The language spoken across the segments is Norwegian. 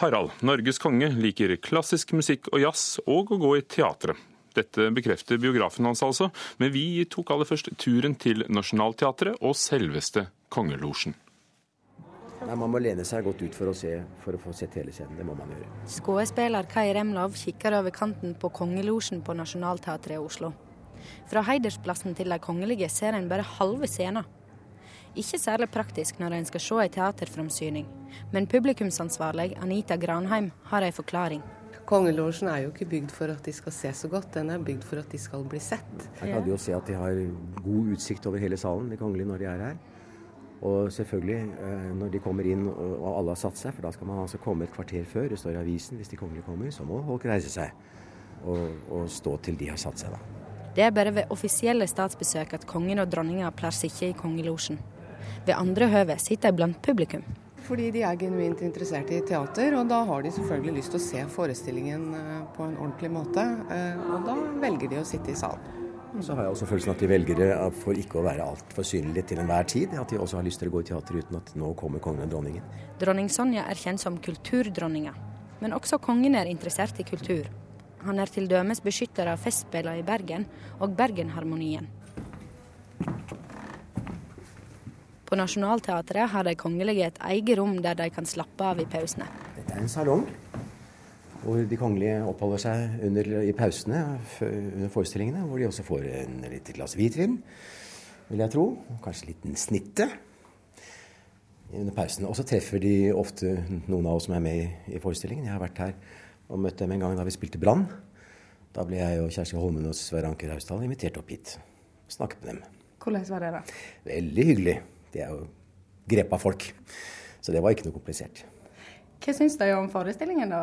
Harald, Norges konge, liker klassisk musikk og jazz og å gå i teatret. Dette bekrefter biografen hans altså, men vi tok aller først turen til Nationaltheatret og selveste kongelosjen. Nei, Man må lene seg godt ut for å, se, for å få sett hele scenen. Det må man gjøre. Skuespiller Kai Remlov kikker over kanten på kongelosjen på Nationaltheatret i Oslo. Fra heidersplassen til de kongelige ser en bare halve scenen. Ikke særlig praktisk når en skal se ei teaterframsyning, men publikumsansvarlig Anita Granheim har ei forklaring. Kongelosjen er jo ikke bygd for at de skal se så godt, den er bygd for at de skal bli sett. Her kan de jo se at de har god utsikt over hele salen, de kongelige, når de er her. Og selvfølgelig, eh, når de kommer inn og alle har satt seg, for da skal man altså komme et kvarter før, det står i avisen hvis de kongelige kommer, så må folk reise seg og, og stå til de har satt seg, da. Det er bare ved offisielle statsbesøk at kongen og dronninga pleier sitte i kongelosjen. Ved andre høve sitter jeg blant publikum. Fordi de er genuint interessert i teater, og da har de selvfølgelig lyst til å se forestillingen eh, på en ordentlig måte. eh, Og da velger de å sitte i salen. Så har jeg også følelsen at de velger det for ikke å være altfor synlige til enhver tid. At de også har lyst til å gå i teater uten at nå kommer kongen og dronningen. Dronning Sonja er kjent som kulturdronninga, men også kongen er interessert i kultur. Han er til dømes beskytter av Festspillene i Bergen og Bergenharmonien. På Nationaltheatret har de kongelige et eget rom der de kan slappe av i pausene. Dette er en salong hvor de kongelige oppholder seg under, i pausene under forestillingene. Hvor de også får en lite glass hvitvin, vil jeg tro. og Kanskje en liten snitte under pausen. Og så treffer de ofte noen av oss som er med i, i forestillingen. Jeg har vært her og møtt dem en gang da vi spilte Brann. Da ble jeg og Kjersti Holmen og Sverre Anker Hausdal invitert opp hit. Snakket med dem. Hvordan var det, da? Veldig hyggelig. De er jo grepa folk. Så det var ikke noe komplisert. Hva syns du om forestillingen, da?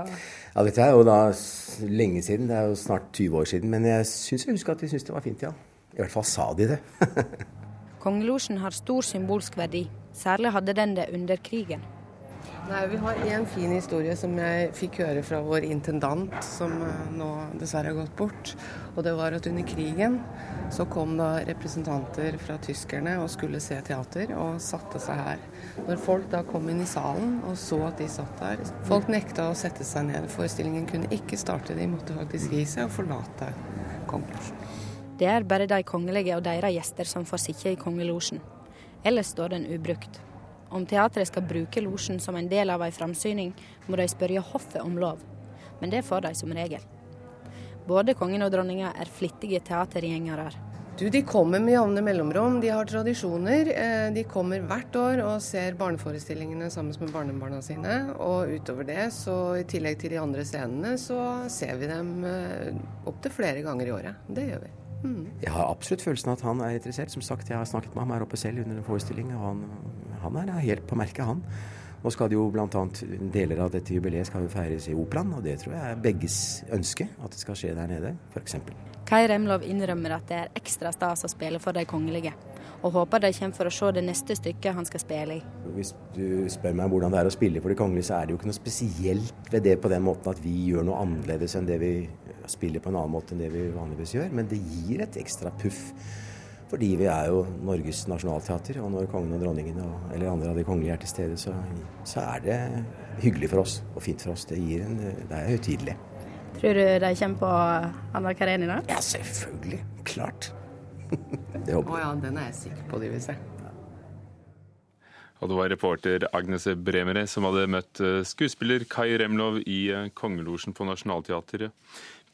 Ja, Dette er jo da lenge siden, det er jo snart 20 år siden. Men jeg syns jeg husker at de syntes det var fint, ja. I hvert fall sa de det. Kongelosjen har stor symbolsk verdi. Særlig hadde den det under krigen. Nei, Vi har en fin historie som jeg fikk høre fra vår intendant, som eh, nå dessverre har gått bort. Og det var at under krigen så kom da representanter fra tyskerne og skulle se teater, og satte seg her. Når folk da kom inn i salen og så at de satt der Folk nekta å sette seg ned. Forestillingen kunne ikke starte, de måtte faktisk gi seg og forlate kongelosjen. Det er bare de kongelige og deres gjester som får sitte i kongelosjen. Ellers står den ubrukt. Om teatret skal bruke losjen som en del av ei framsyning, må de spørre hoffet om lov. Men det får de som regel. Både kongen og dronninga er flittige teatergjengere. Du, De kommer med jevne mellomrom. De har tradisjoner. Eh, De kommer hvert år og ser barneforestillingene sammen med barnebarna sine. Og utover det, så i tillegg til de andre scenene, så ser vi dem opptil flere ganger i året. Det gjør vi. Mm. Jeg har absolutt følelsen av at han er interessert. Som sagt, jeg har snakket med ham her oppe selv under en forestilling, og han, han er helt på merket, han. Nå skal det jo bl.a. deler av dette jubileet skal jo feires i Operaen, og det tror jeg er begges ønske at det skal skje der nede, f.eks. Kai Remlov innrømmer at det er ekstra stas å spille for de kongelige, og håper de kommer for å se det neste stykket han skal spille i. Hvis du spør meg hvordan det er å spille for de kongelige, så er det jo ikke noe spesielt ved det på den måten at vi gjør noe annerledes enn det vi spiller på en annen måte enn det vi vanligvis gjør. Men det gir et ekstra puff. Fordi vi er jo Norges nasjonalteater, og når kongen og dronningen og, eller andre av de kongelige er til stede, så, så er det hyggelig for oss og fint for oss. Det, gir en, det er høytidelig. Tror du de kommer på Anna Karenina? Ja, selvfølgelig. Klart. det Å håper jeg. ja, den er jeg sikker på de vil se. Og det var reporter Agnes Bremere som hadde møtt eh, skuespiller Kai Remlov i eh, kongelosjen på Nationaltheatret.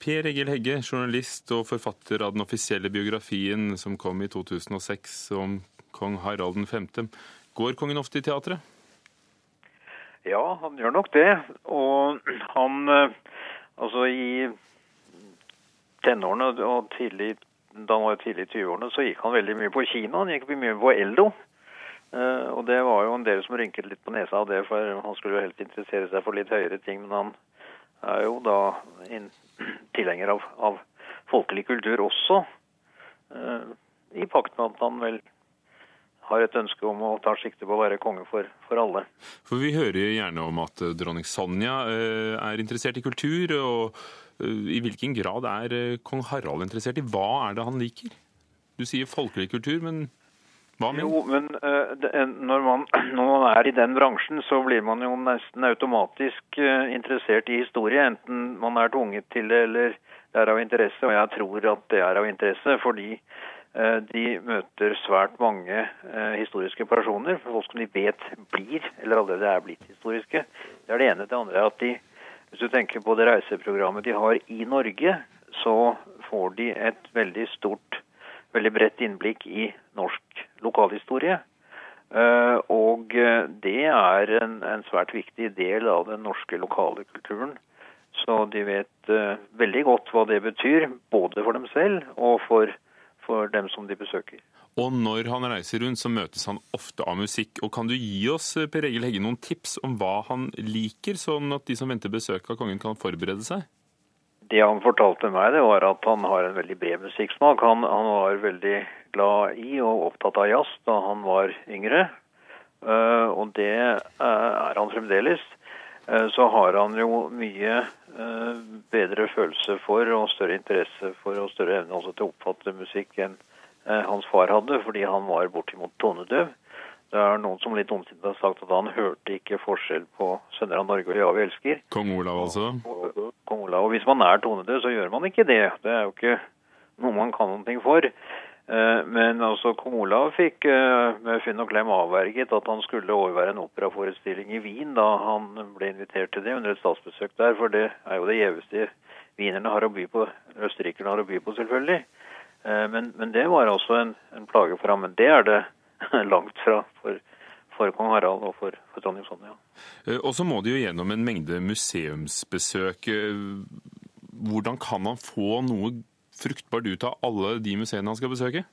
Per Egil Hegge, journalist og forfatter av den offisielle biografien som kom i 2006 om kong Harald 5. Går kongen ofte i teatret? Ja, han gjør nok det. Og han eh, Altså i tenårene og tidlig da han var tidlig i 20-årene, så gikk han veldig mye på kino. Han gikk mye på Eldo. Eh, og det var jo en del som rynket litt på nesa av det, for han skulle jo helst interessere seg for litt høyere ting. Men han er jo da en tilhenger av, av folkelig kultur også. eh, I pakt med at han vel har et ønske om å ta sikte på å være konge for, for alle. For vi hører gjerne om at eh, dronning Sonja eh, er interessert i kultur, og eh, i hvilken grad er eh, kong Harald interessert i? Hva er det han liker? Du sier folkelig kultur, men? Jo, men uh, når, man, når, man, er i den bransjen, så blir man jo nesten automatisk uh, interessert i historie. Enten man er tvunget til det eller det er av interesse. Og jeg tror at det er av interesse fordi uh, de møter svært mange historiske personer. Folk som de vet blir, eller allerede er blitt historiske. Det er det ene. Det andre er at de, hvis du tenker på det reiseprogrammet de har i Norge, så får de et veldig stort veldig bredt innblikk i norsk lokalhistorie. Eh, og eh, det er en, en, svært viktig del av den norske lokale kulturen. Så de vet uh, veldig godt hva det betyr, både for dem selv og for, for dem som de besøker. Og når han reiser rundt, så møtes han ofte av musikk. Og Kan du gi oss Per Egil Hegge, noen tips om hva han liker, sånn at de som venter besøk av kongen kan forberede seg? Det han fortalte meg, det var at han har en veldig bred musikksmak. Han, han, var veldig glad i og opptatt av jazz da han var yngre. Uh, og det uh, er han fremdeles. Uh, så har han jo mye bedre følelse for og større interesse for og større evne også til å oppfatte musikk enn hans far hadde, fordi han var bortimot tonedøv. Det er noen som litt omsider har sagt at han hørte ikke forskjell på 'Sønner av Norge' og 'Ja, vi elsker'. Kong Olav altså? Kong Ola. Og hvis man er tonedød, så gjør man ikke det. Det er jo ikke noe man kan noe for. Eh, men altså, kong Olav fikk eh, med Finn og Klem avverget at han skulle overvære en operaforestilling i Wien da han ble invitert til det under et statsbesøk der, for det er jo det gjeveste wienerne har å by på, østerrikerne har å by på, selvfølgelig. Eh, men, men det var altså en, en plage for ham. Men det er det langt fra for, for kong Harald og for, for dronning Sonja. Eh, og så må de jo gjennom en mengde museumsbesøk. Eh, hvordan kan han få noe fruktbart ut av alle de museene han skal besøke?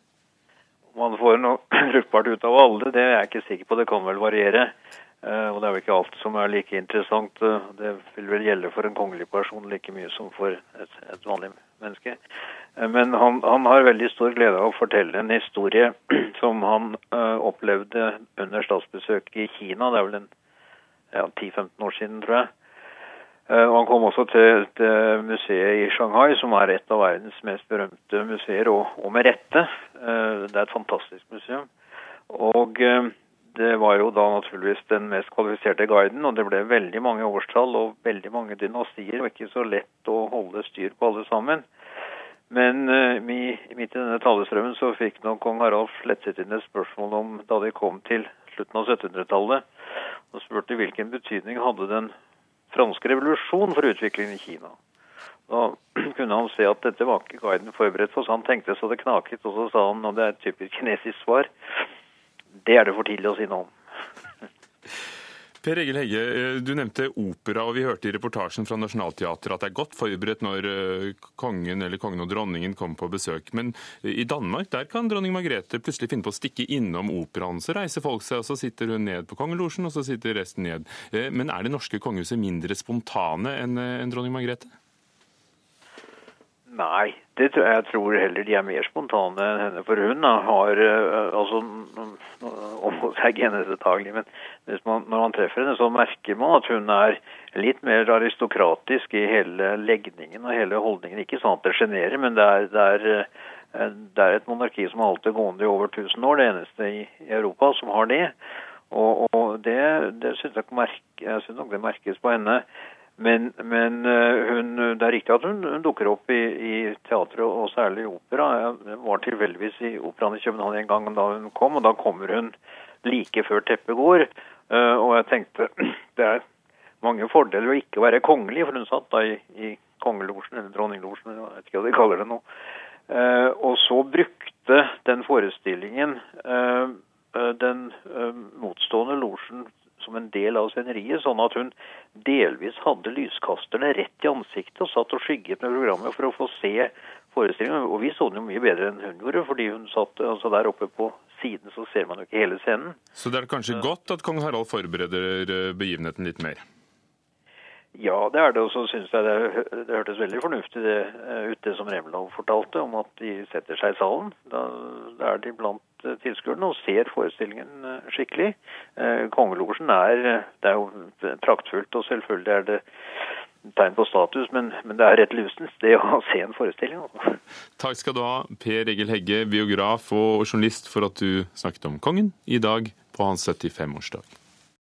Om han får noe fruktbart ut av alle, det er jeg ikke sikker på. Det kan vel variere. Eh, og det er vel ikke alt som er like interessant. Det vil vel gjelde for en kongelig person like mye som for et, et vanlig menneske. Eh, men han, han, har veldig stor glede av å fortelle en historie som han uh, opplevde under statsbesøket i Kina. Det er vel en ja, 10-15 år siden, tror jeg. Uh, han kom også til, til museet i Shanghai, som er et av verdens mest berømte museer, og, og med rette. Uh, det er et fantastisk museum. Og det var jo da naturligvis den mest kvalifiserte guiden, og det ble veldig mange årstall og veldig mange dynastier, og ikke så lett å holde styr på alle sammen. Men uh, midt i denne talestrømmen så fikk nå kong Harald slettet inn et spørsmål om da de kom til slutten av 1700-tallet, og spurte hvilken betydning hadde den franske revolusjon for utviklingen i Kina. Da kunne han se at dette var ikke guiden forberedt for, så han tenkte så det knaket, og så sa han, og det er et typisk kinesisk svar, det er det for tidlig å si noe om. Per Egil Hegge, eh, du nevnte opera, og vi hørte i reportasjen fra Nationaltheatret at det er godt forberedt når eh, kongen eller kongen og dronningen kommer på besøk. Men eh, i Danmark der kan dronning Margrethe plutselig finne på å stikke innom operaen. Så reiser folk seg, og så sitter hun ned på kongelosjen, og så sitter resten ned. Men er det norske kongehuset mindre spontane enn dronning Margrethe? Nei, det, jeg tror heller de er mer spontane enn henne. For hun har altså oppholdshygienetagelig, men man, når man treffer henne, så merker man at hun er litt mer aristokratisk i hele legningen og hele holdningen. Ikke sånn at det sjenerer, men det er, det, er, eh, det er, et monarki som har holdt det gående i over 1000 år, det eneste i, Europa som har det. Og, og det, det syns jeg, jeg nok det merkes på henne. Men, men eh, hun, det er riktig at hun, hun dukker opp i, i teatret, og særlig i opera. Jeg var tilfeldigvis i operaen i København en gang da hun kom, og da kommer hun like før teppet går. Eh, og jeg tenkte det er mange fordeler ved ikke å være kongelig, for hun satt da i, i kongelosjen, eller dronninglosjen, jeg vet ikke hva de kaller det nå. Eh, og så brukte den forestillingen den motstående losjen som en del av sceneriet, sånn at hun delvis hadde lyskasterne rett i ansiktet og satt og skygget med programmet for å få se forestillingen. Og vi så den jo mye bedre enn hun gjorde, fordi hun satt altså der oppe på siden, så ser man jo ikke hele scenen. Så det er kanskje ja. godt at kong Harald forbereder eh, begivenheten litt mer? Ja, det er det. Og så syns jeg det, det, hørtes veldig fornuftig det, eh, ut det som Remlov fortalte, om at de setter seg i salen. Da, er de blant Eh, tilskuerne og ser forestillingen eh, skikkelig. Eh, kongelosjen er, det er jo praktfullt, og selvfølgelig er det tegn på status, men, men det er rett lusens det å se en forestilling. Altså. Takk skal du ha, Per Egil Hegge, biograf og journalist, for at du snakket om kongen i dag på hans 75-årsdag.